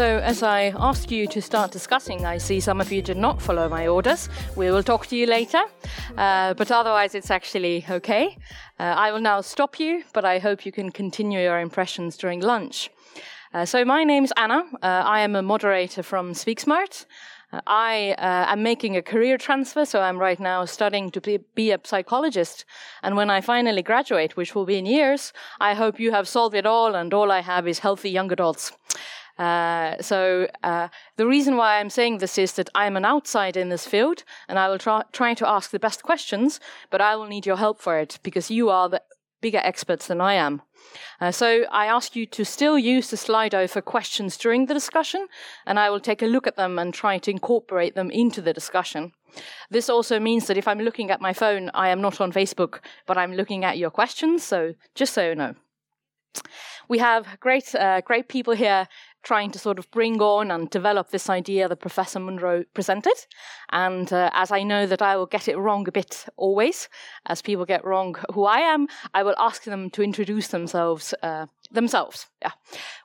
So, as I ask you to start discussing, I see some of you did not follow my orders. We will talk to you later, uh, but otherwise, it's actually okay. Uh, I will now stop you, but I hope you can continue your impressions during lunch. Uh, so, my name is Anna. Uh, I am a moderator from SpeakSmart. Uh, I uh, am making a career transfer, so I'm right now studying to be, be, a psychologist. And when I finally graduate, which will be in years, I hope you have solved it all and all I have is healthy young adults. Uh, so the reason why I'm saying this is that I'm an outsider in this field, and I will try, try to ask the best questions, but I will need your help for it because you are the bigger experts than I am. Uh, so I ask you to still use the Slido for questions during the discussion, and I will take a look at them and try to incorporate them into the discussion. This also means that if I'm looking at my phone, I am not on Facebook, but I'm looking at your questions. So just so you know. We have great, uh, great people here trying to sort of bring on and develop this idea that Professor Munro presented. And uh, as I know that I will get it wrong a bit always, as people get wrong who I am, I will ask them to introduce themselves. Uh, themselves, yeah.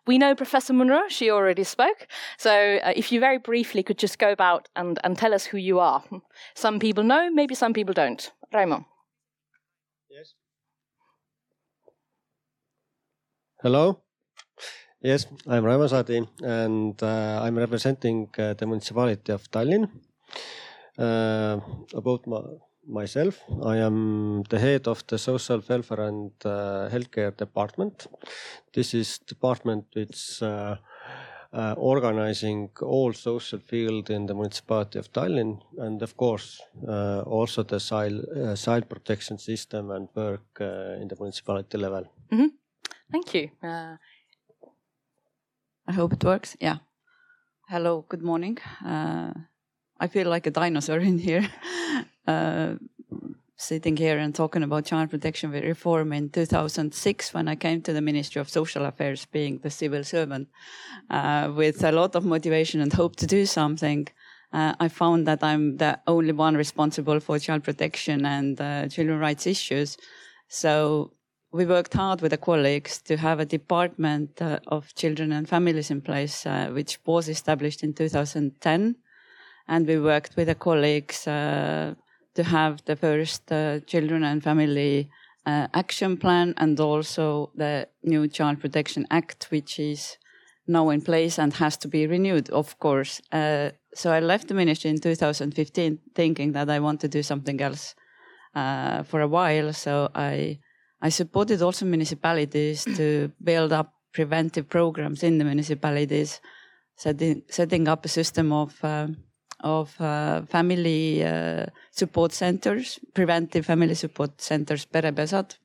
We know Professor Munro; she already spoke. So, uh, if you very briefly could just go about and, and tell us who you are. Some people know, maybe some people don't. Raymond. Yes. Hello. Yes, I'm Raimo Saadi and uh, I'm representing uh, the municipality of Tallinn. Uh, about my, myself, I am the head of the social welfare and uh, healthcare department. This is department which uh, uh, organizing all social field in the municipality of Tallinn and of course also the child, child protection system and work in the municipality level. Mm -hmm. Thank you. I hope it works. Yeah. Hello, good morning. Uh, I feel like a dinosaur in here, uh, sitting here and talking about child protection reform in 2006 when I came to the Ministry of Social Affairs, being the civil servant, uh, with a lot of motivation and hope to do something. Uh, I found that I'm the only one responsible for child protection and uh, children rights issues. So we worked hard with the colleagues to have a department uh, of children and families in place, uh, which was established in 2010. And we worked with the colleagues uh, to have the first uh, children and family uh, action plan and also the new Child Protection Act, which is now in place and has to be renewed, of course. Uh, so I left the ministry in 2015 thinking that I want to do something else for a while. So I I supported also municipalities to build up preventive programs in the municipalities, setting, setting up a system of uh, of uh, family uh, support centers, preventive family support centers, perepesad,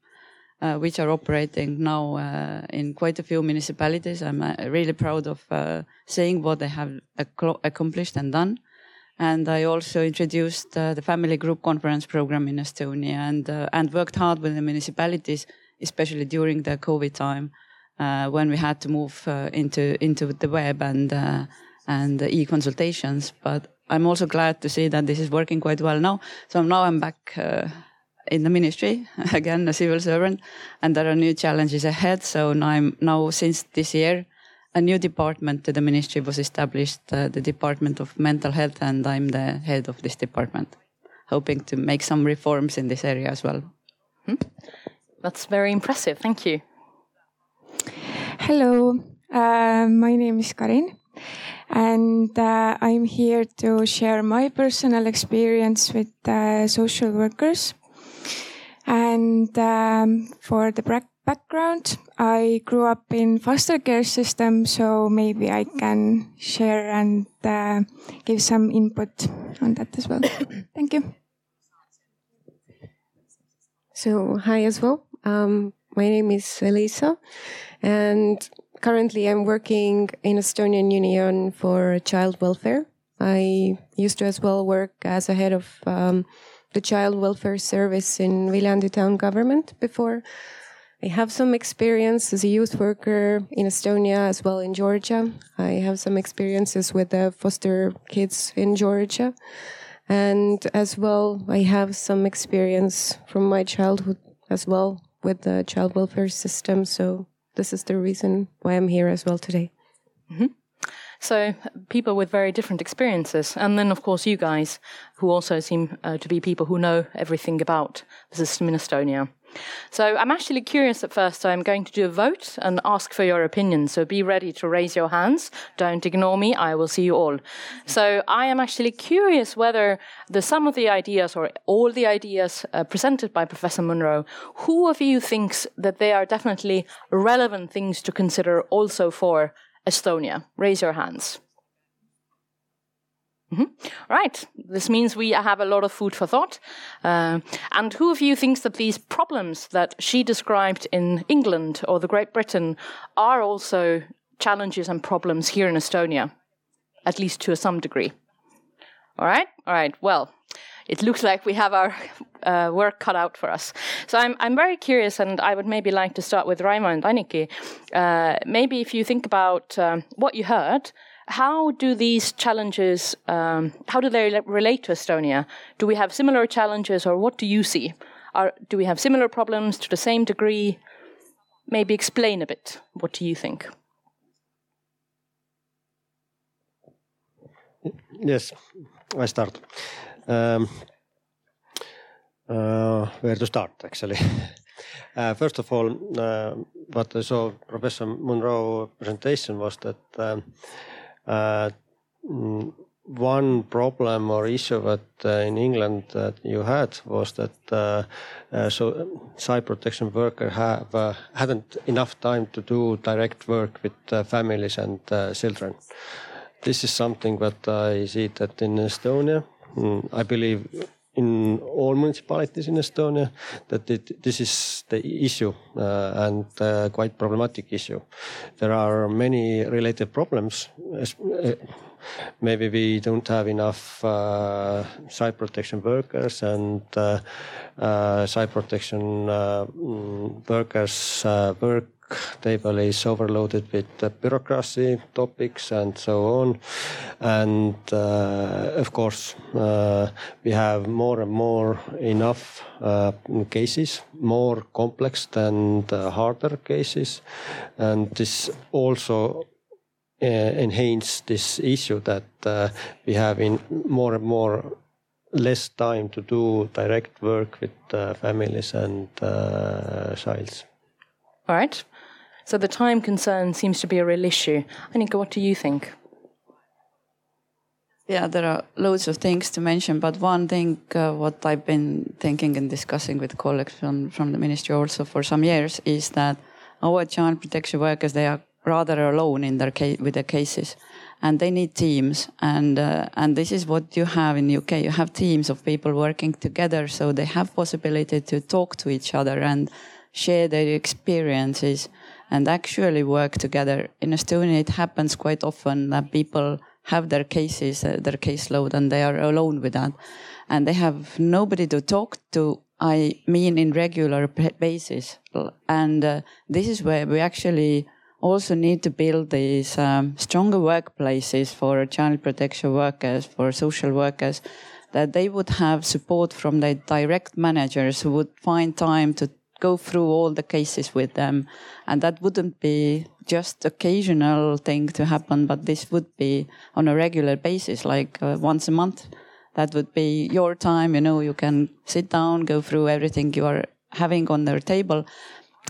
uh, which are operating now uh, in quite a few municipalities. I'm uh, really proud of seeing what they have accomplished and done. And I also introduced uh, the family group conference program in Estonia and, uh, and worked hard with the municipalities, especially during the COVID time uh, when we had to move uh, into, into the web and, uh, and e-consultations. But I'm also glad to see that this is working quite well now. So now I'm back uh, in the ministry again, a civil servant, and there are new challenges ahead. So now I'm now since this year, a new department to the ministry was established, uh, the Department of Mental Health, and I'm the head of this department, hoping to make some reforms in this area as well. Hmm? That's very impressive. Thank you. Hello, uh, my name is Karin, and uh, I'm here to share my personal experience with uh, social workers. And um, for the background. I grew up in foster care system, so maybe I can share and uh, give some input on that as well. Thank you. So, hi as well. Um, my name is Elisa, and currently I'm working in Estonian Union for child welfare. I used to as well work as a head of um, the child welfare service in Viljandi town government before I have some experience as a youth worker in Estonia as well in Georgia. I have some experiences with the foster kids in Georgia. And as well, I have some experience from my childhood as well with the child welfare system. So this is the reason why I'm here as well today. Mm-hmm. So, people with very different experiences. And then, of course, you guys, who also seem uh, to be people who know everything about the system in Estonia. So I'm actually curious at first, I'm going to do a vote and ask for your opinion. So be ready to raise your hands. Don't ignore me. I will see you all. So I am actually curious whether the some of the ideas or all the ideas uh, presented by Professor Munro, who of you thinks that they are definitely relevant things to consider also for Estonia? Raise your hands. Mm-hmm. Right. This means we have a lot of food for thought. Uh, and who of you thinks that these problems that she described in England or the Great Britain are also challenges and problems here in Estonia, at least to some degree? All right. All right. Well, it looks like we have our uh, work cut out for us. So I'm I'm very curious, and I would maybe like to start with Raimo and Annika. Uh, maybe if you think about um, what you heard how do these challenges, um, how do they relate to Estonia? Do we have similar challenges, or what do you see? Are, do we have similar problems to the same degree? Maybe explain a bit. What do you think? Yes, I start. Um, uh, where to start, actually? uh, first of all, uh, what I saw Professor Munro presentation was that um, one problem or issue that uh, in England that you had was that uh, uh, so child protection worker have uh, hadn't enough time to do direct work with uh, families and uh, children. This is something that I see that in Estonia. Mm, I believe in all municipalities in Estonia that it, this is the issue uh, and uh, quite problematic issue. There are many related problems. Uh, maybe we don't have enough uh, site protection workers and uh, uh, site protection mm, workers work table is overloaded with bureaucracy topics and so on. And uh, of course, uh, we have more and more enough uh, cases, more complex the harder cases. And this also uh, enhance this issue that we have in more and more less time to do direct work with uh, families and uh, childs. All right. So the time concern seems to be a real issue. Annika, what do you think? Yeah, there are loads of things to mention, but one thing uh, what I've been thinking and discussing with colleagues from, from the ministry also for some years is that our child protection workers they are rather alone in their case with their cases, and they need teams, and uh, and this is what you have in UK. You have teams of people working together, so they have possibility to talk to each other and share their experiences and actually work together. In Estonia, it happens quite often that people have their cases, uh, their caseload, and they are alone with that. And they have nobody to talk to, I mean, in regular basis. And uh, this is where we actually also need to build these um, stronger workplaces for child protection workers, for social workers, that they would have support from their direct managers who would find time to go through all the cases with them. And that wouldn't be just occasional thing to happen, but this would be on a regular basis, like uh, once a month. That would be your time, you know, you can sit down, go through everything you are having on their table.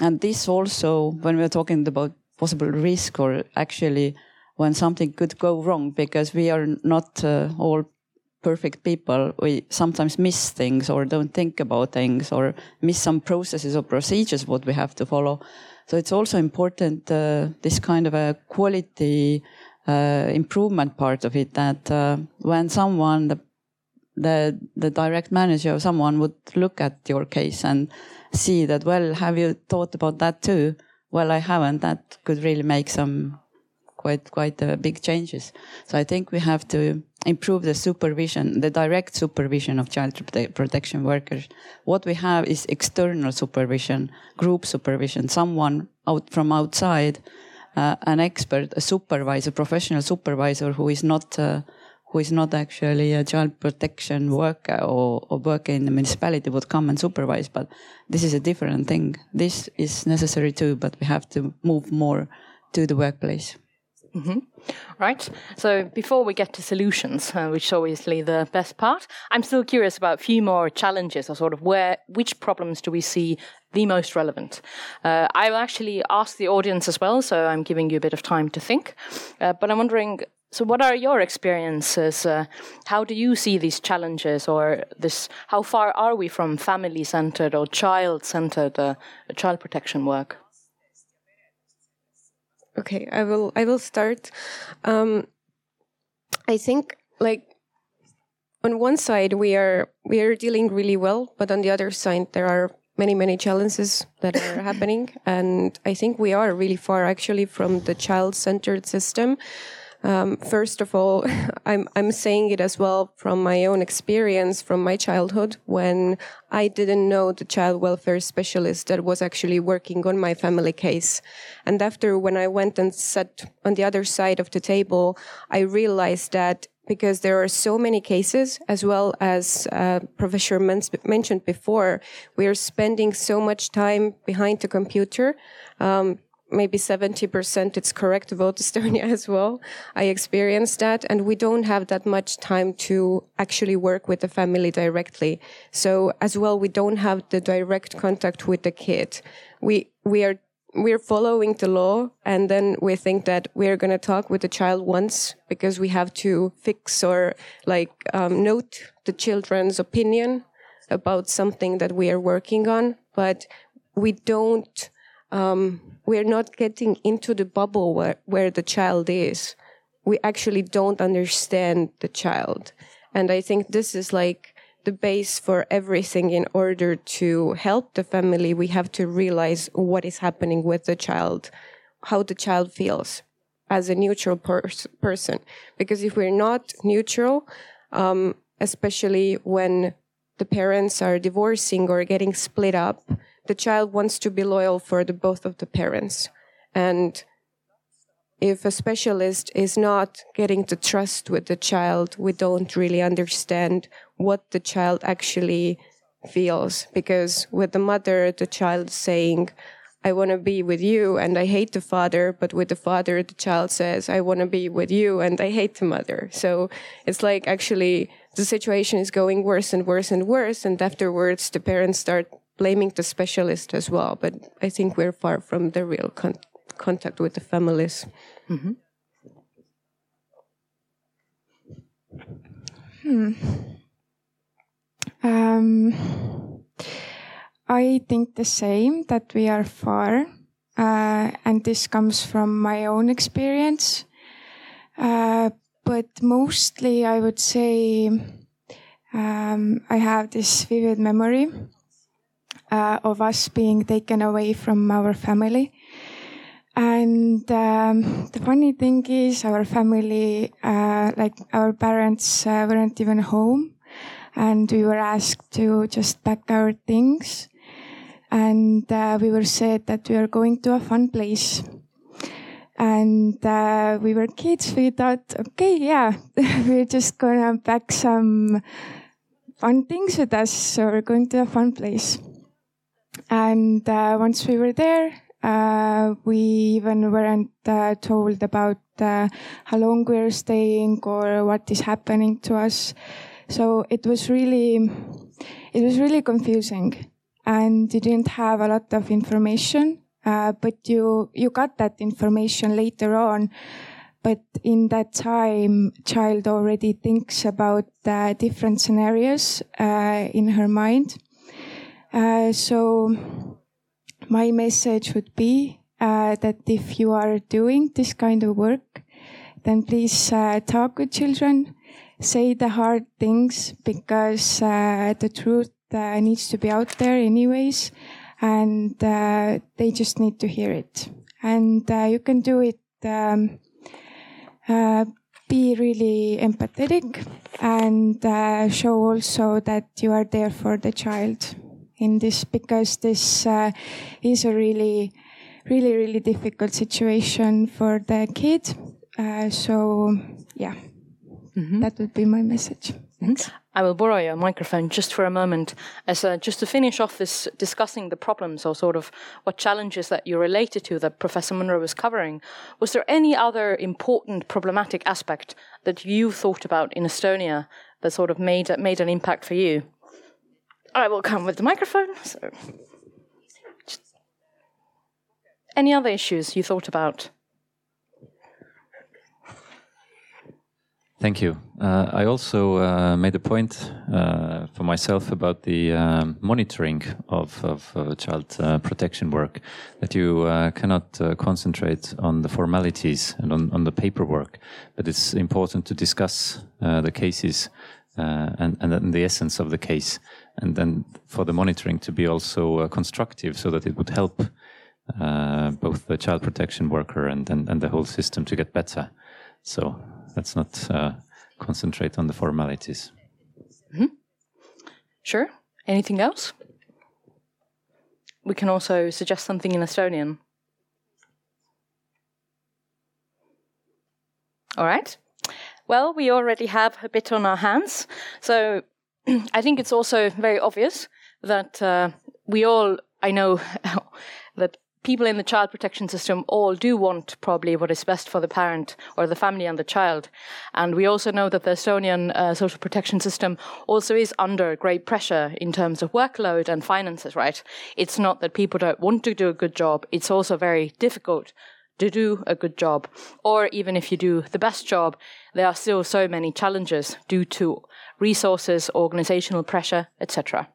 And this also, when we're talking about possible risk or actually when something could go wrong, because we are not uh, all perfect people, we sometimes miss things or don't think about things or miss some processes or procedures what we have to follow. So it's also important uh, this kind of a quality uh, improvement part of it that uh, when someone the, the the direct manager or someone would look at your case and see that well have you thought about that too well I haven't that could really make some quite quite uh, big changes. So I think we have to improve the supervision, the direct supervision of child prote protection workers. What we have is external supervision, group supervision, someone out from outside, uh, an expert, a supervisor, professional supervisor who is not. Uh, who is not actually a child protection worker or, or worker in the municipality would come and supervise, but this is a different thing. This is necessary too, but we have to move more to the workplace. Mm-hmm. Right. So before we get to solutions, uh, which is obviously the best part, I'm still curious about a few more challenges, or sort of where, which problems do we see the most relevant? Uh, I will actually ask the audience as well, so I'm giving you a bit of time to think. Uh, but I'm wondering, so what are your experiences? Uh, how do you see these challenges, or this? How far are we from family-centered or child-centered uh, child protection work? Okay, I will. I will start. Um, I think like on one side we are we are dealing really well, but on the other side there are many many challenges that are happening, and I think we are really far actually from the child-centered system. Um, first of all, I'm, I'm saying it as well from my own experience from my childhood when I didn't know the child welfare specialist that was actually working on my family case. And after when I went and sat on the other side of the table, I realized that because there are so many cases, as well as uh, Professor men- mentioned before, we are spending so much time behind the computer. Um, maybe 70% it's correct about Estonia as well. I experienced that and we don't have that much time to actually work with the family directly. So as well, we don't have the direct contact with the kid. We, we are, we're following the law and then we think that we're going to talk with the child once because we have to fix or like um, note the children's opinion about something that we are working on. But we don't, um, we're not getting into the bubble where, where the child is. We actually don't understand the child. And I think this is like the base for everything in order to help the family. We have to realize what is happening with the child, how the child feels as a neutral pers- person. Because if we're not neutral, um, especially when the parents are divorcing or getting split up, the child wants to be loyal for the both of the parents. And if a specialist is not getting the trust with the child, we don't really understand what the child actually feels. Because with the mother, the child saying, I want to be with you and I hate the father. But with the father, the child says, I want to be with you and I hate the mother. So it's like actually the situation is going worse and worse and worse. And afterwards, the parents start blaming the specialist as well. But I think we're far from the real con contact with the families. Mm -hmm. hmm. um, I think the same that we are far, uh, and this comes from my own experience. Uh, but mostly, I would say um, I have this vivid memory uh, of us being taken away from our family. And um, the funny thing is, our family, uh, like our parents, uh, weren't even home, and we were asked to just pack our things, and uh, we were said that we are going to a fun place. And uh, we were kids. We thought, okay, yeah, we're just gonna pack some fun things with us, so we're going to a fun place. And uh, once we were there, uh, we even weren't uh, told about uh, how long we're staying or what is happening to us. So it was really, it was really confusing, and you didn't have a lot of information. Uh, but you you got that information later on. But in that time, child already thinks about uh, different scenarios in her mind. Uh, so my message would be uh, that if you are doing this kind of work, then please uh, talk with children, say the hard things because uh, the truth uh, needs to be out there anyways, and they just need to hear it. And you can do it um, be really empathetic and uh, show also that you are there for the child in this because this uh, is a really, really, really difficult situation for the kid. Uh, so, yeah, mm-hmm. that would be my message. Thanks. I will borrow your microphone just for a moment, as uh, just to finish off this discussing the problems or sort of what challenges that you related to that Professor Munro was covering. Was there any other important problematic aspect that you thought about in Estonia that sort of made made an impact for you? I will come with the microphone. So, any other issues you thought about? Thank you. Uh, I also uh, made a point uh, for myself about the um, monitoring of, of uh, child uh, protection work, that you uh, cannot concentrate on the formalities and on, on, the paperwork, but it's important to discuss the cases and, and the essence of the case, and then for the monitoring to be also constructive so that it would help both the child protection worker and, and, and the whole system to get better. So let's not uh, concentrate on the formalities. Mm-hmm. Sure. Anything else? We can also suggest something in Estonian. All right. Well, we already have a bit on our hands. So I think it's also very obvious that uh, we all, I know that people in the child protection system all do want probably what is best for the parent or the family and the child. And we also know that the Estonian uh, social protection system also is under great pressure in terms of workload and finances, right? It's not that people don't want to do a good job, it's also very difficult to do a good job. Or even if you do the best job, there are still so many challenges due to resources, organizational pressure, etc.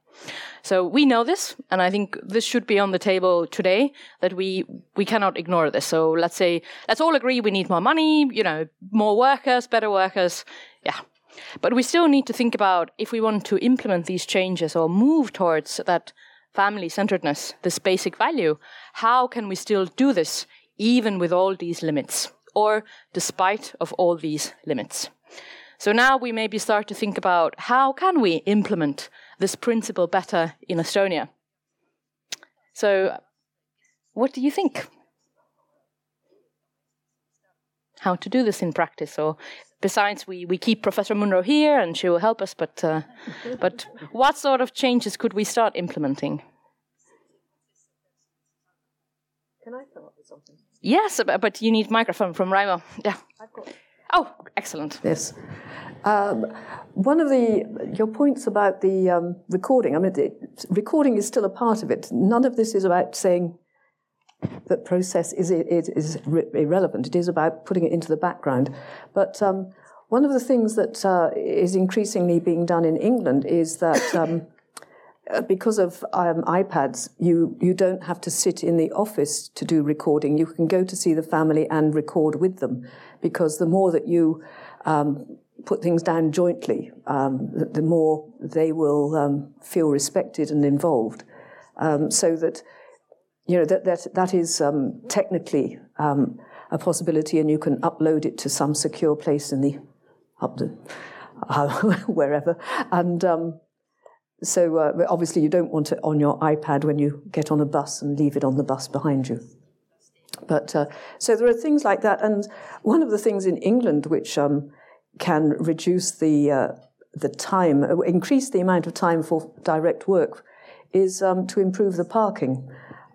So we know this, and I think this should be on the table today that we we cannot ignore this. So let's say let's all agree we need more money, you know, more workers, better workers. Yeah. But we still need to think about if we want to implement these changes or move towards that family centeredness, this basic value, how can we still do this even with all these limits or despite of all these limits? So now we maybe start to think about how can we implement this principle better in Estonia. So, what do you think? How to do this in practice, or besides, we, we keep Professor Munro here, and she will help us. But uh, but what sort of changes could we start implementing? Can I come up with something? Yes, but you need microphone from Raimo. Yeah. Oh, excellent. Yes. Um, one of the your points about the um, recording. I mean, the, recording is still a part of it. None of this is about saying that process is is, is irrelevant. It is about putting it into the background. But um, one of the things that uh, is increasingly being done in England is that. Uh, because of um, iPads, you, you don't have to sit in the office to do recording. You can go to see the family and record with them because the more that you um, put things down jointly, um, the, the, more they will um, feel respected and involved. Um, so that you know that that that is um, technically a possibility, and you can upload it to some secure place in the up to uh, wherever, and. So uh, obviously you don't want it on your iPad when you get on a bus and leave it on the bus behind you. But uh, so there are things like that, and one of the things in England which um, can reduce the uh, the time, uh, increase the amount of time for direct work, is um, to improve the parking.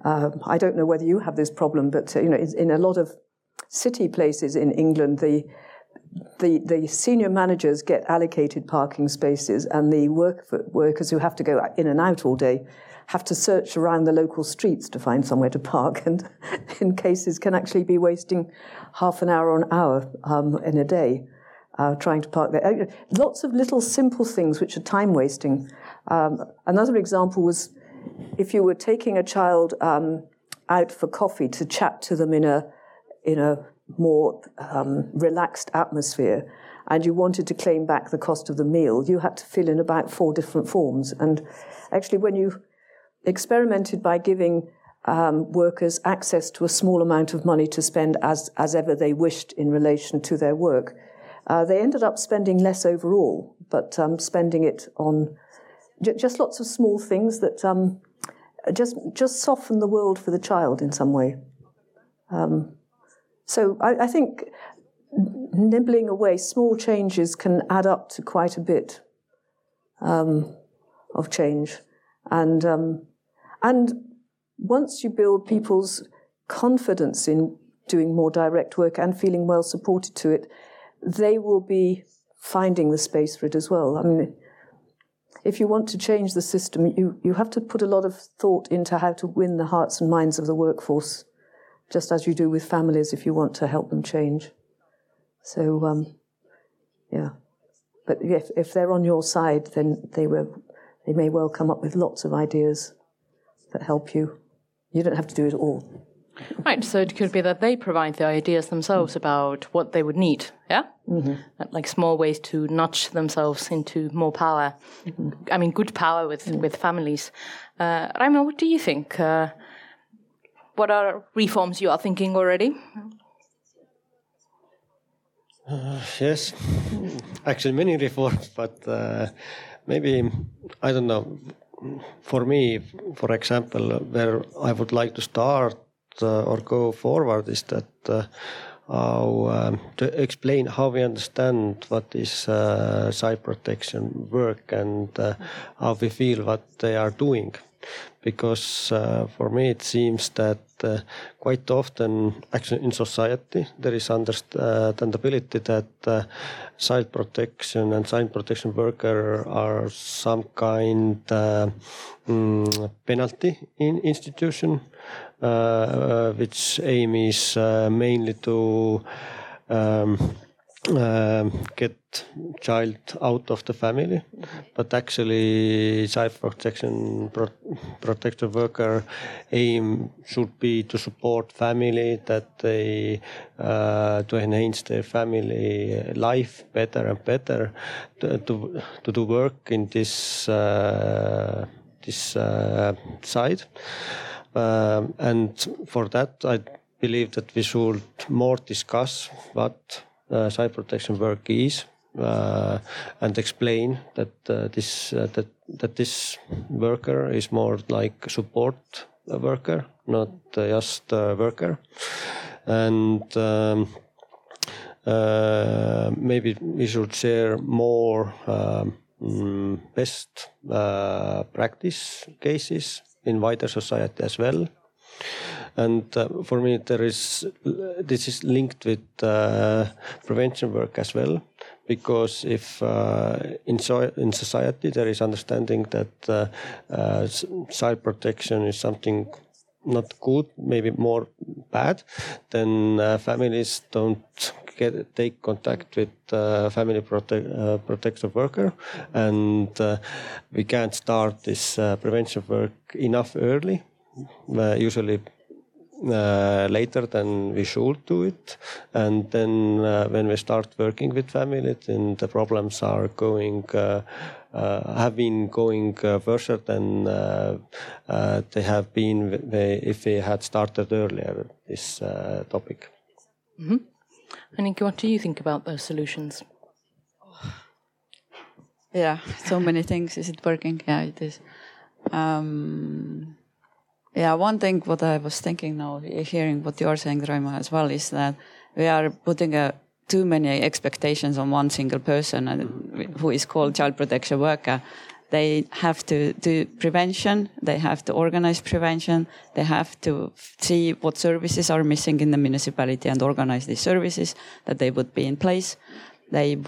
Uh, I don't know whether you have this problem, but uh, you know, in a lot of city places in England, the the, the senior managers get allocated parking spaces, and the work workers who have to go in and out all day have to search around the local streets to find somewhere to park, and in cases can actually be wasting half an hour or an hour um, in a day uh, trying to park there. Uh, lots of little simple things which are time wasting. Um, another example was if you were taking a child um, out for coffee to chat to them in a in a more um, relaxed atmosphere, and you wanted to claim back the cost of the meal, you had to fill in about four different forms. And actually, when you experimented by giving um, workers access to a small amount of money to spend as, as ever they wished in relation to their work. Uh, they ended up spending less overall, but um, spending it on j- just lots of small things that um, just just soften the world for the child in some way. Um, so I, I, think nibbling away small changes can add up to quite a bit um, of change, and um, and once you build people's confidence in doing more direct work and feeling well supported to it, they will be finding the space for it as well. I mean, if you want to change the system, you, you have to put a lot of thought into how to win the hearts and minds of the workforce, just as you do with families if you want to help them change. So, um, yeah. But if, if they're on your side, then they, will, they may well come up with lots of ideas that help you. You don't have to do it all. Right, so it could be that they provide the ideas themselves about what they would need, yeah? Mm-hmm. Like small ways to nudge themselves into more power. Mm-hmm. I mean, good power with, mm-hmm. with families. Uh, Raimo, what do you think? Uh, what are reforms you are thinking already? Uh, yes, actually, many reforms, but uh, maybe, I don't know, for me, for example, where I would like to start uh, or go forward is that uh, how um, to explain how we understand what is uh, child protection work and uh, how we feel what they are doing because uh, for me it seems that uh, quite often actually in society there is understandability that child protection and child protection worker are some kind mm, penalty in institution uh, uh, which aim is uh, mainly to um, uh, get child out of the family, but actually child protection pro worker aim should be to support family that they uh, to enhance their family life better and better to to, to do work in this uh, this side. Um, and for that, I believe that we should more discuss what uh, child protection work is uh, and explain that uh, this uh, that that this worker is more like support worker, not uh, just worker, and. Um, uh, maybe we should share more um, mm, best practice cases in wider society as well. And uh, for me, there is this is linked with uh, prevention work as well, because if uh, in so in society there is understanding that uh, uh, child protection is something not good, maybe more bad, then uh, families don't get take contact with uh, family prote- uh, protective worker, and we can't start this prevention work enough early. Usually uh, later than we should do it. And then uh, when we start working with family, then the problems are going, uh, uh have been going uh, worse than they have been if we had started earlier this topic. Mm-hmm. Annika, what do you think about those solutions? Yeah, so many things. Is it working? Yeah, it is. Um, yeah, one thing what I was thinking now, hearing what you're saying, Raimo, as well, is that we are putting a, too many expectations on one single person and, who is called child protection worker. They have to do prevention, they have to organize prevention, they have to see what services are missing in the municipality and organize these services that they would be in place. They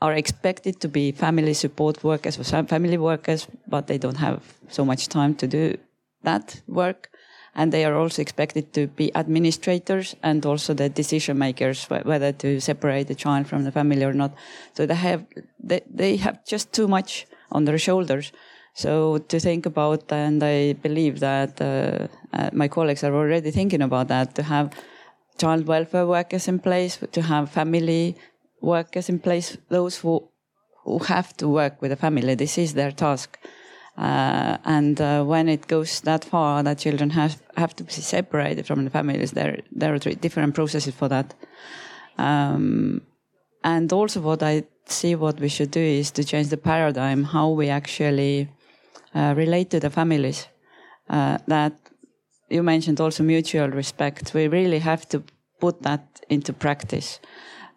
are expected to be family support workers or family workers, but they don't have so much time to do that work. And they are also expected to be administrators and also the decision makers, whether to separate the child from the family or not. So they have, they, they have just too much on their shoulders. So to think about, and I believe that uh, uh, my colleagues are already thinking about that, to have child welfare workers in place, to have family workers in place, those who who have to work with the family. This is their task Uh, and uh, when it goes that far that children have, have to be separated from the families, there, there are different processes for that. Um, and also what I see what we should do is to change the paradigm, how we actually uh, relate to the families. Uh, that you mentioned also mutual respect. We really have to put that into practice.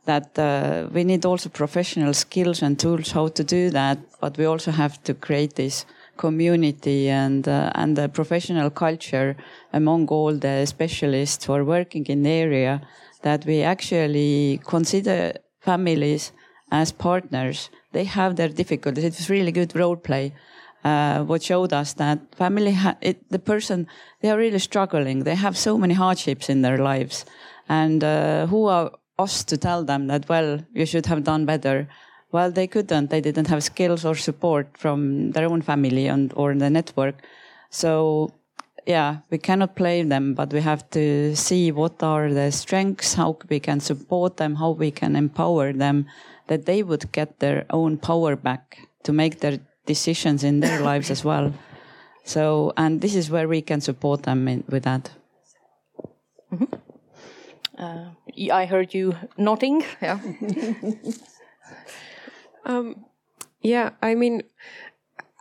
That uh, we need also professional skills and tools how to do that, but we also have to create this community and uh, and the professional culture among all the specialists who are working in the area that we actually consider families as partners. They have their difficulties. It was really good role play. Uh, what showed us that family, it, the person, they are really struggling. They have so many hardships in their lives. And uh, who are us to tell them that, well, you should have done better? Well, they couldn't. They didn't have skills or support from their own family and or the network. So yeah, we cannot blame them, but we have to see what are the strengths, how we can support them, how we can empower them, that they would get their own power back to make their decisions in their lives as well. So, and this is where we can support them in, with that. Mm -hmm. uh, I heard you nodding. Yeah. um, yeah, I mean,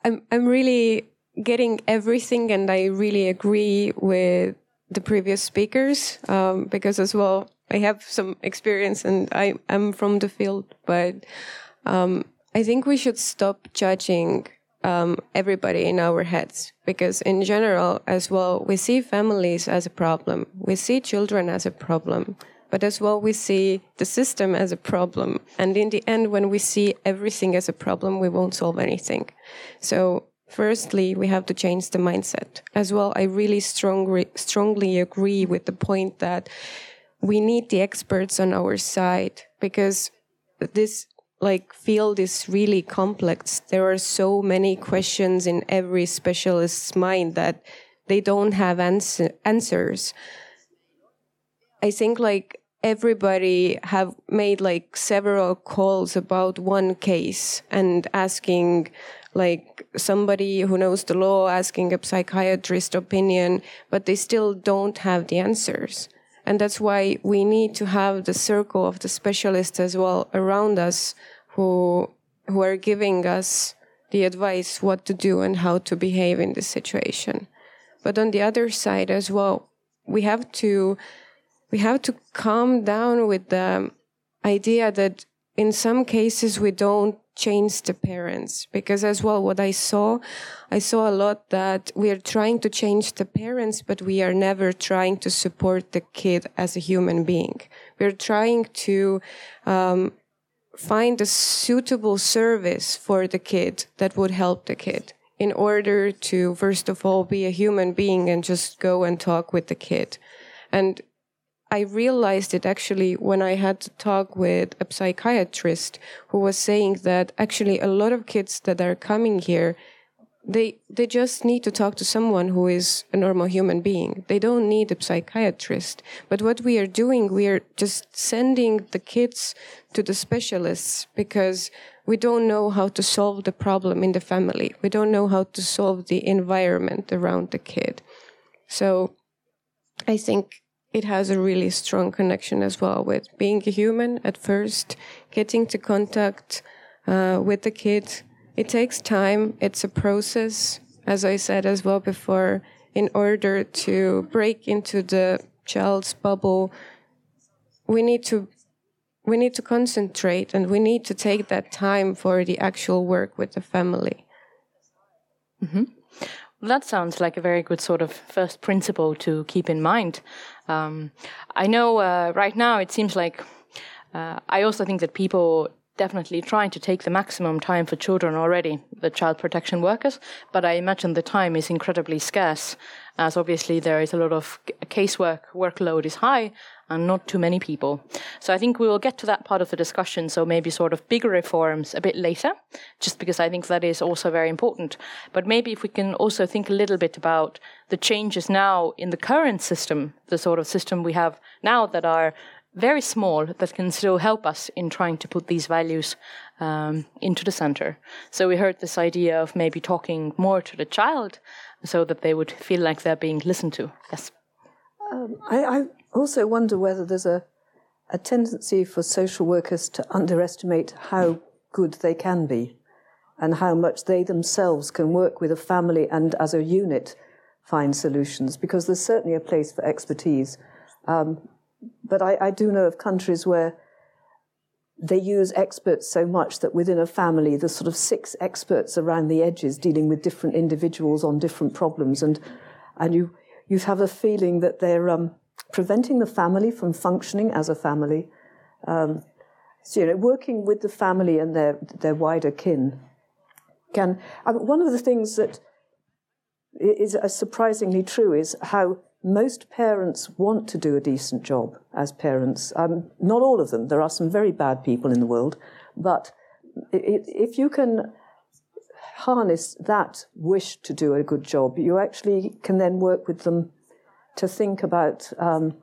I'm I'm really getting everything, and I really agree with the previous speakers um, because as well I have some experience and I am from the field, but um, I think we should stop judging um, everybody in our heads because in general as well we see families as a problem. We see children as a problem but as well we see the system as a problem and in the end when we see everything as a problem we won't solve anything so Firstly, we have to change the mindset. As well, I really strongly strongly agree with the point that we need the experts on our side because this like field is really complex. There are so many questions in every specialist's mind that they don't have answer, answers. I think like everybody have made like several calls about one case and asking like somebody who knows the law asking a psychiatrist opinion, but they still don't have the answers. And that's why we need to have the circle of the specialists as well around us who, who are giving us the advice what to do and how to behave in this situation. But on the other side as well, we have to, we have to calm down with the idea that in some cases we don't change the parents. Because as well what i saw i saw a lot that we are trying to change the parents but we are never trying to support the kid as a human being. We're trying to um, find a suitable service for the kid that would help the kid in order to first of all be a human being and just go and talk with the kid. And I realized it actually when I had to talk with a psychiatrist who was saying that actually a lot of kids that are coming here they they just need to talk to someone who is a normal human being. They don't need a psychiatrist. But what we are doing, we are just sending the kids to the specialists because we don't know how to solve the problem in the family. We don't know how to solve the environment around the kid. So I think it has a really strong connection as well with being a human at first, getting to contact uh, with the kid. It takes time, it's a process, as I said as well before, in order to break into the child's bubble. We need to we need to concentrate and we need to take that time for the actual work with the family. Mm-hmm. Well, that sounds like a very good sort of first principle to keep in mind. Um, I know uh, right now it seems like uh, I also think that people definitely trying to take the maximum time for children already, the child protection workers, but I imagine the time is incredibly scarce, as obviously there is a lot of casework, workload is high, and not too many people. So I think we will get to that part of the discussion, so maybe sort of bigger reforms a bit later, just because I think that is also very important. But maybe if we can also think a little bit about the changes now in the current system, the sort of system we have now that are very small that can still help us in trying to put these values um, into the center. So we heard this idea of maybe talking more to the child so that they would feel like they're being listened to. Yes. Um, I, I, also wonder whether there's a, a tendency for social workers to underestimate how good they can be and how much they themselves can work with a family and as a unit find solutions because there's certainly a place for expertise. Um, but I, I do know of countries where they use experts so much that within a family there's sort of six experts around the edges dealing with different individuals on different problems. And and you you have a feeling that they're um, preventing the family from functioning as a family. Um, so you know working with the family and their their wider kin can one of the things that is surprisingly true is how most parents want to do a decent job as parents. Um, not all of them. There are some very bad people in the world, but if you can harness that wish to do a good job, you actually can then work with them to think about um,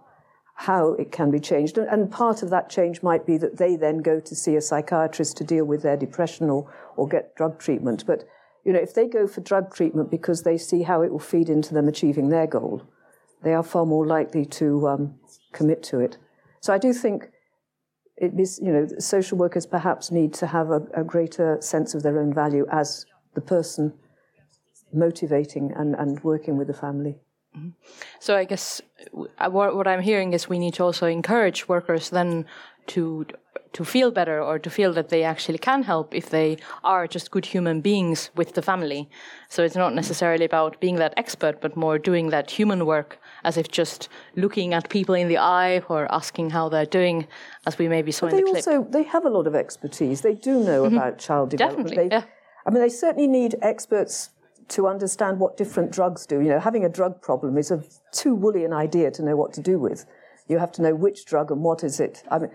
how it can be changed. And part of that change might be that they then go to see a psychiatrist to deal with their depression or, or get drug treatment. But you know, if they go for drug treatment because they see how it will feed into them achieving their goal, they are far more likely to um, commit to it. So I do think it is, you know, social workers perhaps need to have a, a greater sense of their own value as the person motivating and, and working with the family. Mm-hmm. So I guess uh, what, what I'm hearing is we need to also encourage workers then to to feel better or to feel that they actually can help if they are just good human beings with the family. So it's not necessarily about being that expert, but more doing that human work as if just looking at people in the eye or asking how they're doing, as we maybe saw but in the they clip. Also, they have a lot of expertise. They do know mm-hmm. about child development. Definitely, they, yeah. I mean, they certainly need experts to understand what different drugs do. You know, having a drug problem is a too woolly an idea to know what to do with. You have to know which drug and what is it. I mean,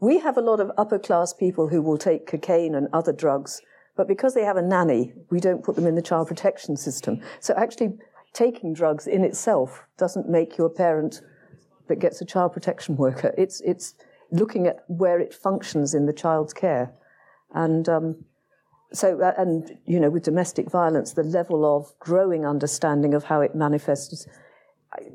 we have a lot of upper class people who will take cocaine and other drugs, but because they have a nanny, we don't put them in the child protection system. So actually, taking drugs in itself doesn't make you a parent that gets a child protection worker. It's, it's looking at where it functions in the child's care. And um, so, uh, and, you know, with domestic violence, the level of growing understanding of how it manifests,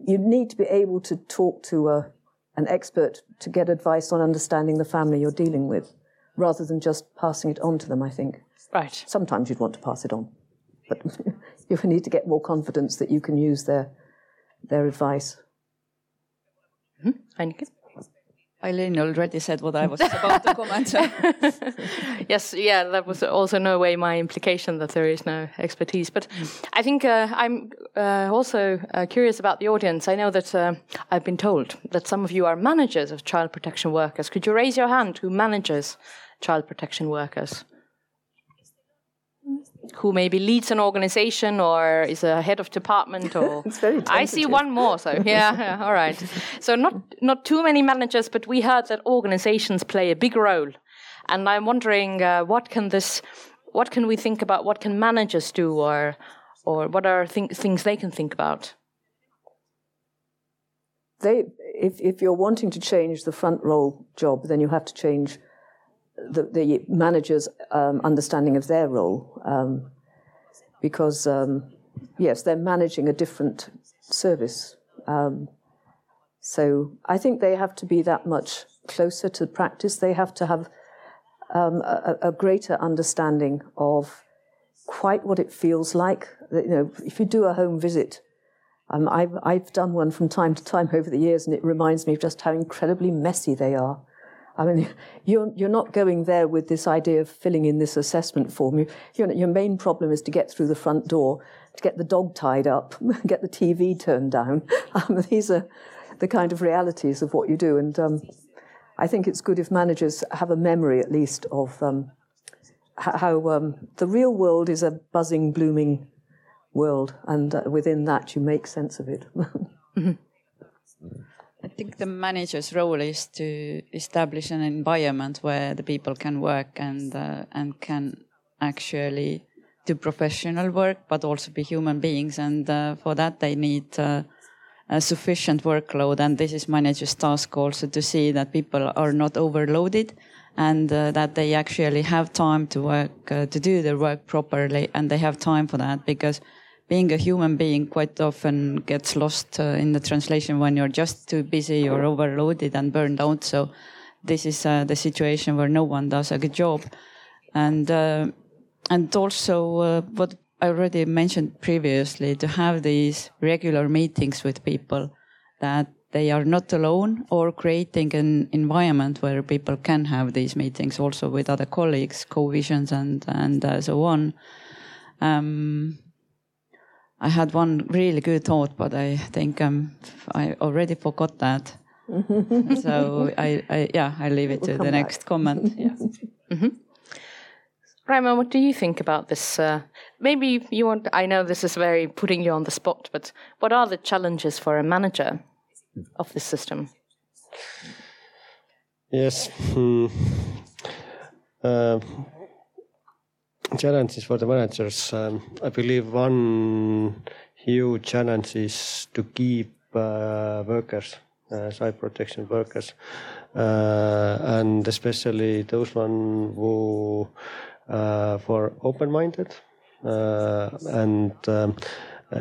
you need to be able to talk to a, an expert to get advice on understanding the family you're dealing with, rather than just passing it on to them, I think. Right. Sometimes you'd want to pass it on, but you need to get more confidence that you can use their, their advice. Mm-hmm. Eileen already said what I was about to comment. yes, yeah, that was also no way my implication that there is no expertise. But I think uh, I'm uh, also uh, curious about the audience. I know that uh, I've been told that some of you are managers of child protection workers. Could you raise your hand who manages child protection workers? Who maybe leads an organization or is a head of department or I see one more so yeah, yeah, all right. So not not too many managers but we heard that organizations play a big role. And I'm wondering uh, what can this what can we think about what can managers do or or what are th- things they can think about? They if if you're wanting to change the front role job then you have to change the, the manager's um, understanding of their role, um, because um, yes, they're managing a different service. Um, so I think they have to be that much closer to practice. They have to have um, a, a, greater understanding of quite what it feels like. You know, if you do a home visit. Um, I've, I've done one from time to time over the years, and it reminds me of just how incredibly messy they are. I mean, you're, you're not going there with this idea of filling in this assessment form. You, your, your main problem is to get through the front door, to get the dog tied up, get the TV turned down. Um, these are the kind of realities of what you do. And um, I think it's good if managers have a memory, at least, of um, how um, the real world is a buzzing, blooming world. And uh, within that, you make sense of it. mm-hmm. I think the manager's role is to establish an environment where the people can work and uh, and can actually do professional work, but also be human beings. And uh, for that, they need uh, a sufficient workload. And this is manager's task also to see that people are not overloaded and uh, that they actually have time to work, uh, to do their work properly. And they have time for that because being a human being quite often gets lost uh, in the translation when you're just too busy or overloaded and burned out. So this is uh, the situation where no one does a good job. And, uh, and also uh, what I already mentioned previously to have these regular meetings with people that they are not alone or creating an environment where people can have these meetings also with other colleagues, co-visions and, and uh, so on. Um, I had one really good thought, but I think um, I already forgot that. so I, I, yeah, I leave it we'll to the back. next comment. yeah. Mm-hmm. Raimo, what do you think about this? Uh, maybe you want, I know this is very putting you on the spot, but what are the challenges for a manager of this system? Yes. Hmm. Uh, challenges for the managers. Um, I believe one huge challenge is to keep uh, workers, uh, protection workers, uh, and especially those one who uh, for open-minded uh, and um,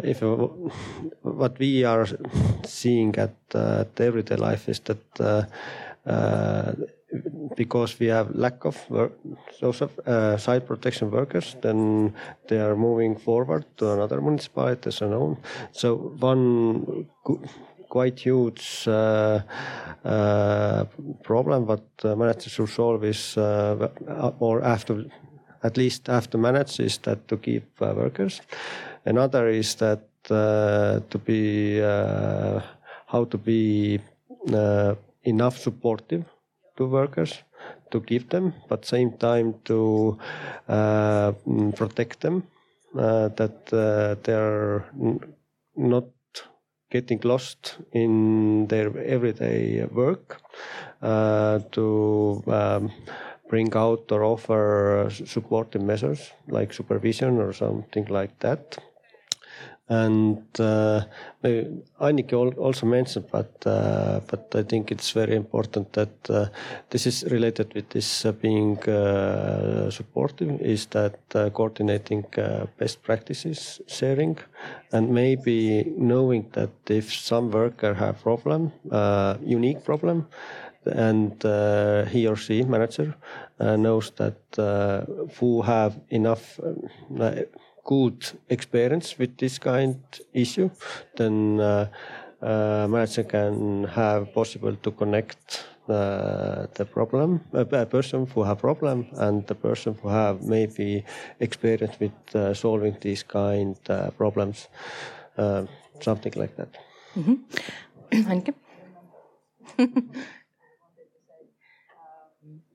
if what we are seeing at, uh, at everyday life is that because we have lack of work, uh, site protection workers, then they are moving forward to another municipalities and on. So one quite huge uh, uh, problem what uh, managers should solve is, or after at least after manage is that to keep uh, workers. Another is that uh, to be uh, how to be enough supportive to workers to give them, but same time to uh, protect them, uh, that uh, they're not getting lost in their everyday work, to um, bring out or offer supportive measures like supervision or something like that. And uh, Annika also mentioned, but uh, but I think it's very important that uh, this is related with this uh, being uh, supportive. Is that uh, coordinating best practices sharing, and maybe knowing that if some worker have problem, unique problem, and uh, he or she manager uh, knows that uh, who have enough good experience with this kind issue, then uh, uh, manager can have possible to connect the problem, a person who have problem and the person who have maybe experience with solving these kind problems, something like that. Mm-hmm.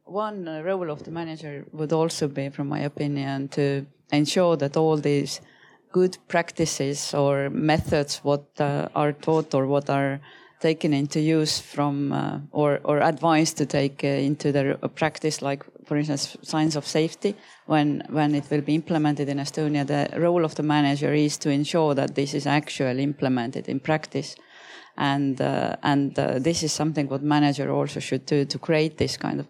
one uh, role of the manager would also be, from my opinion, to ensure that all these good practices or methods what uh, are taught or what are taken into use from uh, or, or advised to take uh, into their practice like for instance signs of safety when when it will be implemented in estonia the role of the manager is to ensure that this is actually implemented in practice. And uh, and uh, this is something what manager also should do to create this kind of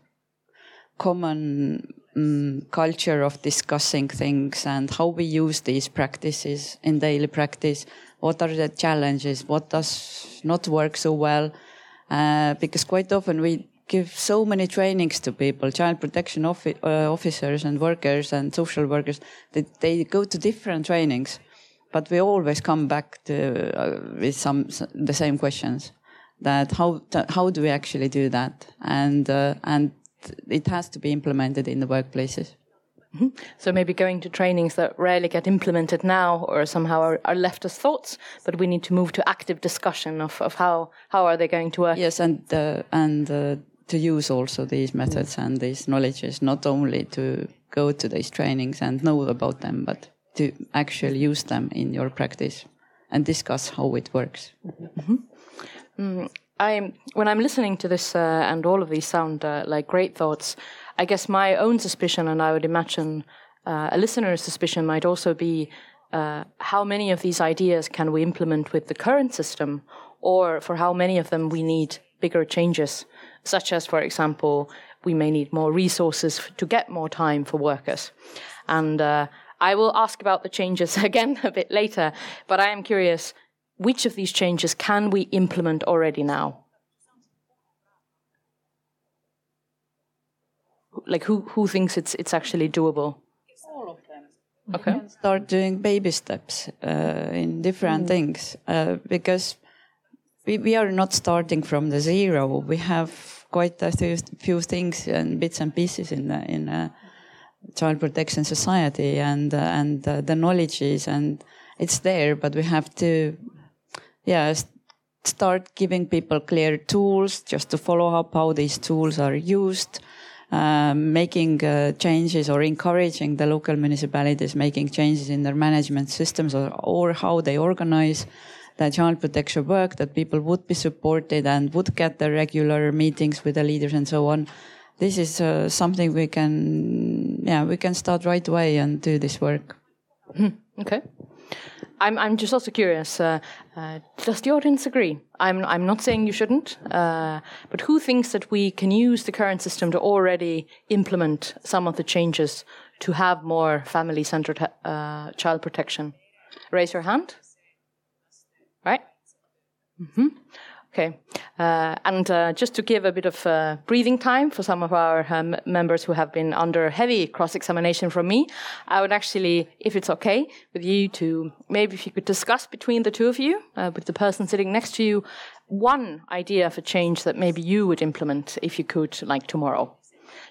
common um, culture of discussing things and how we use these practices in daily practice. What are the challenges? What does not work so well? Uh, because quite often we give so many trainings to people, child protection uh, officers and workers and social workers, that they go to different trainings, but we always come back to uh, with some the same questions. That how how do we actually do that? And uh, and it has to be implemented in the workplaces. Mm-hmm. So maybe going to trainings that rarely get implemented now or somehow are, are, left as thoughts, but we need to move to active discussion of, of how, how are they going to work. Yes, and uh, and uh, to use also these methods and these knowledges, not only to go to these trainings and know about them, but to actually use them in your practice and discuss how it works. Mm-hmm. Mm, I when I'm listening to this uh, and all of these sound uh, like great thoughts, I guess my own suspicion, and I would imagine uh, a listener's suspicion, might also be uh, how many of these ideas can we implement with the current system, or for how many of them we need bigger changes, such as, for example, we may need more resources to get more time for workers. And uh, I will ask about the changes again a bit later, but I am curious which of these changes can we implement already now? Like who who thinks it's it's actually doable? All of them. Okay. We can start doing baby steps uh, in different things uh, because we, we are not starting from the zero. We have quite a few, few things and bits and pieces in the, in a child protection society and uh, and uh, the knowledge is and it's there, but we have to yeah start giving people clear tools just to follow up how these tools are used. Um, making uh, changes or encouraging the local municipalities making changes in their management systems or, or how they organize the child protection work that people would be supported and would get the regular meetings with the leaders and so on this is uh, something we can yeah we can start right away and do this work Okay. I'm, I'm just also curious. Uh, uh, does the audience agree? I'm, I'm not saying you shouldn't, uh, but who thinks that we can use the current system to already implement some of the changes to have more family centered uh, child protection? Raise your hand. Right? hmm Okay. Uh, and uh, just to give a bit of uh, breathing time for some of our um, members who have been under heavy cross examination from me, I would actually, if it's okay with you, to maybe if you could discuss between the two of you, uh, with the person sitting next to you, one idea for change that maybe you would implement if you could, like tomorrow.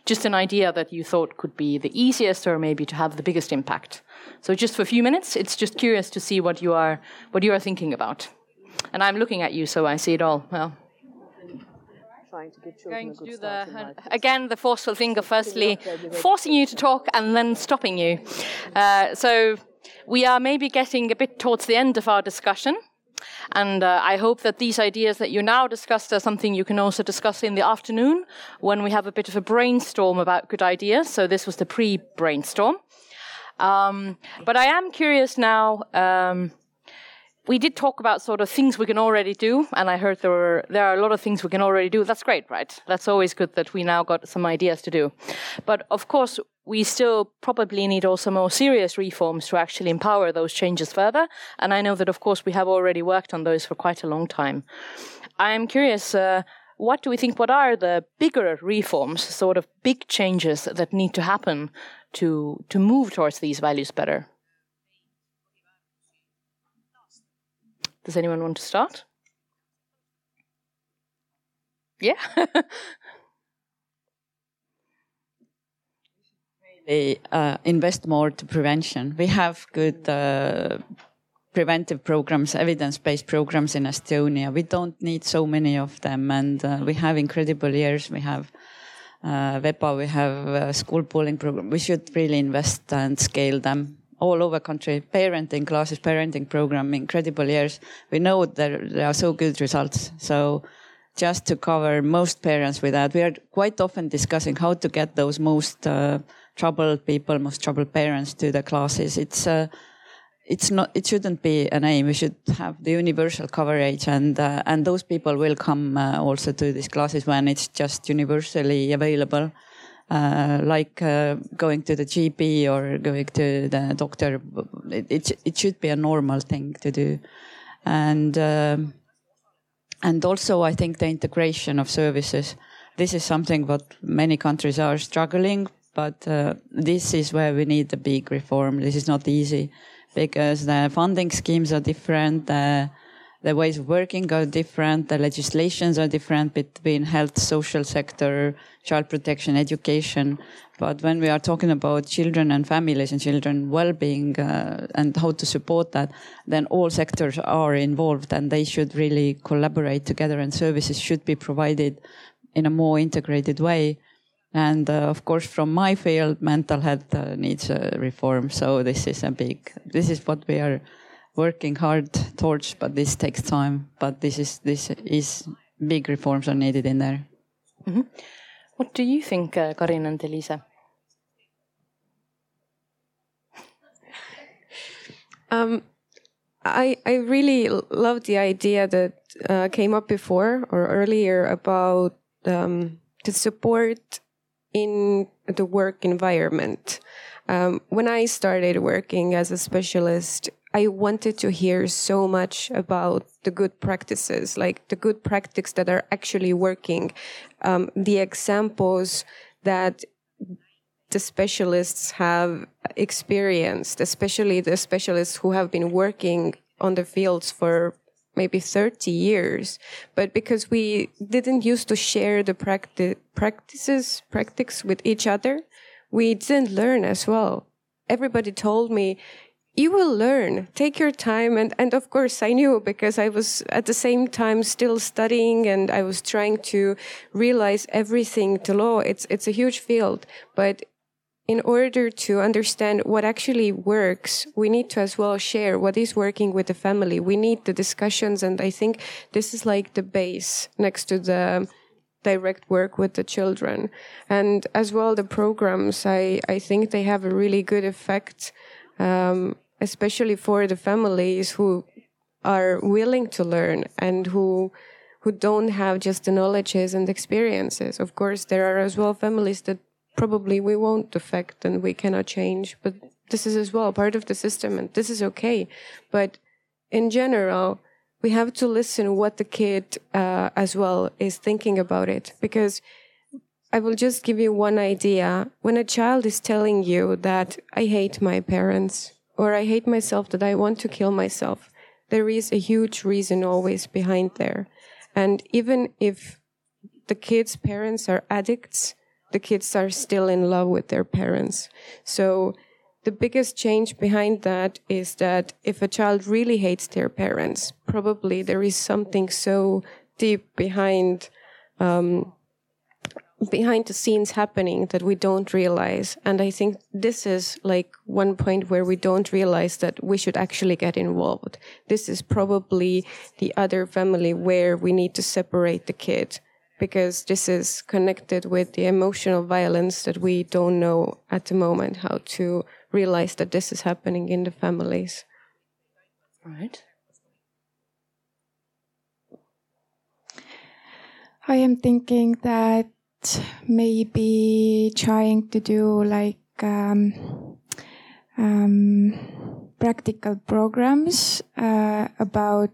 Just an idea that you thought could be the easiest or maybe to have the biggest impact. So just for a few minutes, it's just curious to see what you are, what you are thinking about. And I'm looking at you, so I see it all. Well, Trying to give children going to do the life. again the forceful thing of firstly forcing you to talk and then stopping you. Uh, so we are maybe getting a bit towards the end of our discussion. And uh, I hope that these ideas that you now discussed are something you can also discuss in the afternoon when we have a bit of a brainstorm about good ideas. So this was the pre brainstorm. Um, but I am curious now. Um, we did talk about sort of things we can already do, and I heard there were there are a lot of things we can already do. That's great, right? That's always good that we now got some ideas to do. But of course, we still probably need also more serious reforms to actually empower those changes further. And I know that, of course, we have already worked on those for quite a long time. I am curious. Uh, what do we think? What are the bigger reforms, sort of big changes that need to happen to to move towards these values better? Does anyone want to start? Yeah. they uh, invest more to prevention. We have good uh, preventive programs, evidence-based programs in Estonia. We don't need so many of them, and uh, we have incredible years. We have uh, VEPA, we have school pooling program. We should really invest and scale them all over country. Parenting classes, parenting program, incredible years. We know that there are so good results. So just to cover most parents with that, we are quite often discussing how to get those most uh, troubled people, most troubled parents to the classes. It's uh, it's not it shouldn't be an aim we should have the universal coverage and uh, and those people will come uh, also to these classes when it's just universally available uh, like uh, going to the gp or going to the doctor it, it, it should be a normal thing to do. And um, and also i think the integration of services. This is something what many countries are struggling but uh, this is where we need a big reform. This is not easy because the funding schemes are different, the, the ways of working are different, the legislations are different between health, social sector, child protection, education. But when we are talking about children and families and children well-being uh, and how to support that, then all sectors are involved and they should really collaborate together and services should be provided in a more integrated way. And uh, of course, from my field, mental health uh, needs a reform. So this is a big, this is what we are working hard towards, but this takes time. But this is, this is big reforms are needed in there. Mm-hmm. What do you think, uh, Karin and Elisa? Um, I I really love the idea that uh, came up before or earlier about um, the support in the work environment. Um, when I started working as a specialist, I wanted to hear so much about the good practices, like the good practices that are actually working, um, the examples that the specialists have experienced, especially the specialists who have been working on the fields for maybe 30 years. But because we didn't used to share the practi- practices, practice with each other, we didn't learn as well. Everybody told me, you will learn take your time and and of course i knew because i was at the same time still studying and i was trying to realize everything to law it's it's a huge field but in order to understand what actually works, we need to as well share what is working with the family. We need the discussions. And I think this is like the base next to the direct work with the children. And as well, the programs, I, I think they have a really good effect. Um, especially for the families who are willing to learn and who who don't have just the knowledges and experiences. Of course, there are as well families that probably we won't affect and we cannot change, but this is as well part of the system and this is okay. But in general, we have to listen what the kid uh, as well is thinking about it because I will just give you one idea. When a child is telling you that I hate my parents, or I hate myself that I want to kill myself, there is a huge reason always behind there. And even if the kids' parents are addicts, the kids are still in love with their parents. So the biggest change behind that is that if a child really hates their parents, probably there is something so deep behind um, behind the scenes happening that we don't realize. And I think this is like one point where we don't realize that we should actually get involved. This is probably the other family where we need to separate the kid because this is connected with the emotional violence that we don't know at the moment how to realize that this is happening in the families. Right. I am thinking that maybe trying to do like um, um, practical programs uh, about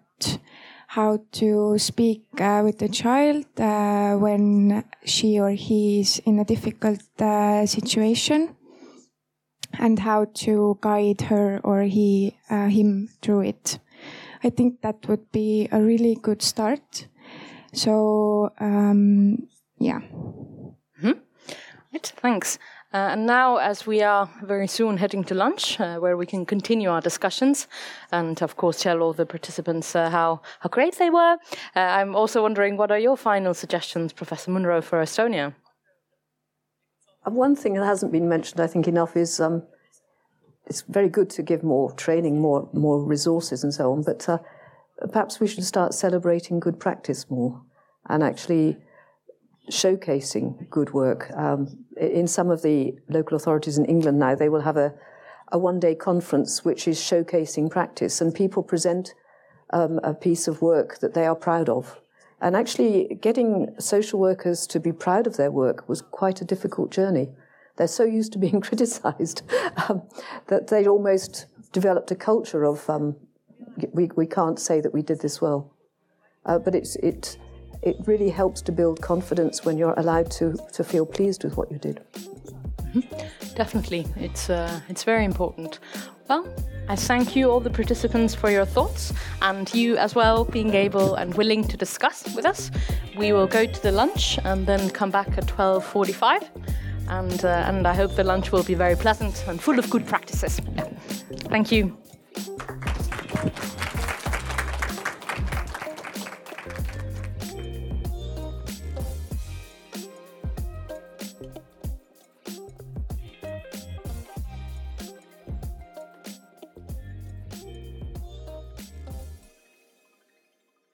how to speak uh, with the child uh, when she or he is in a difficult uh, situation and how to guide her or he uh, him through it. I think that would be a really good start. So um, yeah. Mm-hmm. Right, thanks. Uh, and now, as we are very soon heading to lunch, uh, where we can continue our discussions and, of course, tell all the participants uh, how, how great they were, uh, I'm also wondering what are your final suggestions, Professor Munro, for Estonia? Uh, one thing that hasn't been mentioned, I think, enough is um, it's very good to give more training, more, more resources, and so on, but uh, perhaps we should start celebrating good practice more and actually showcasing good work. Um, in some of the local authorities in England now, they will have a, a one day conference which is showcasing practice, and people present um, a piece of work that they are proud of. And actually, getting social workers to be proud of their work was quite a difficult journey. They're so used to being criticized um, that they almost developed a culture of um, we, we can't say that we did this well. Uh, but it's, it, it really helps to build confidence when you're allowed to, to feel pleased with what you did. Mm-hmm. Definitely, it's, uh, it's very important. Well, I thank you, all the participants, for your thoughts, and you as well being able and willing to discuss with us. We will go to the lunch and then come back at 12:45, and uh, and I hope the lunch will be very pleasant and full of good practices. Thank you.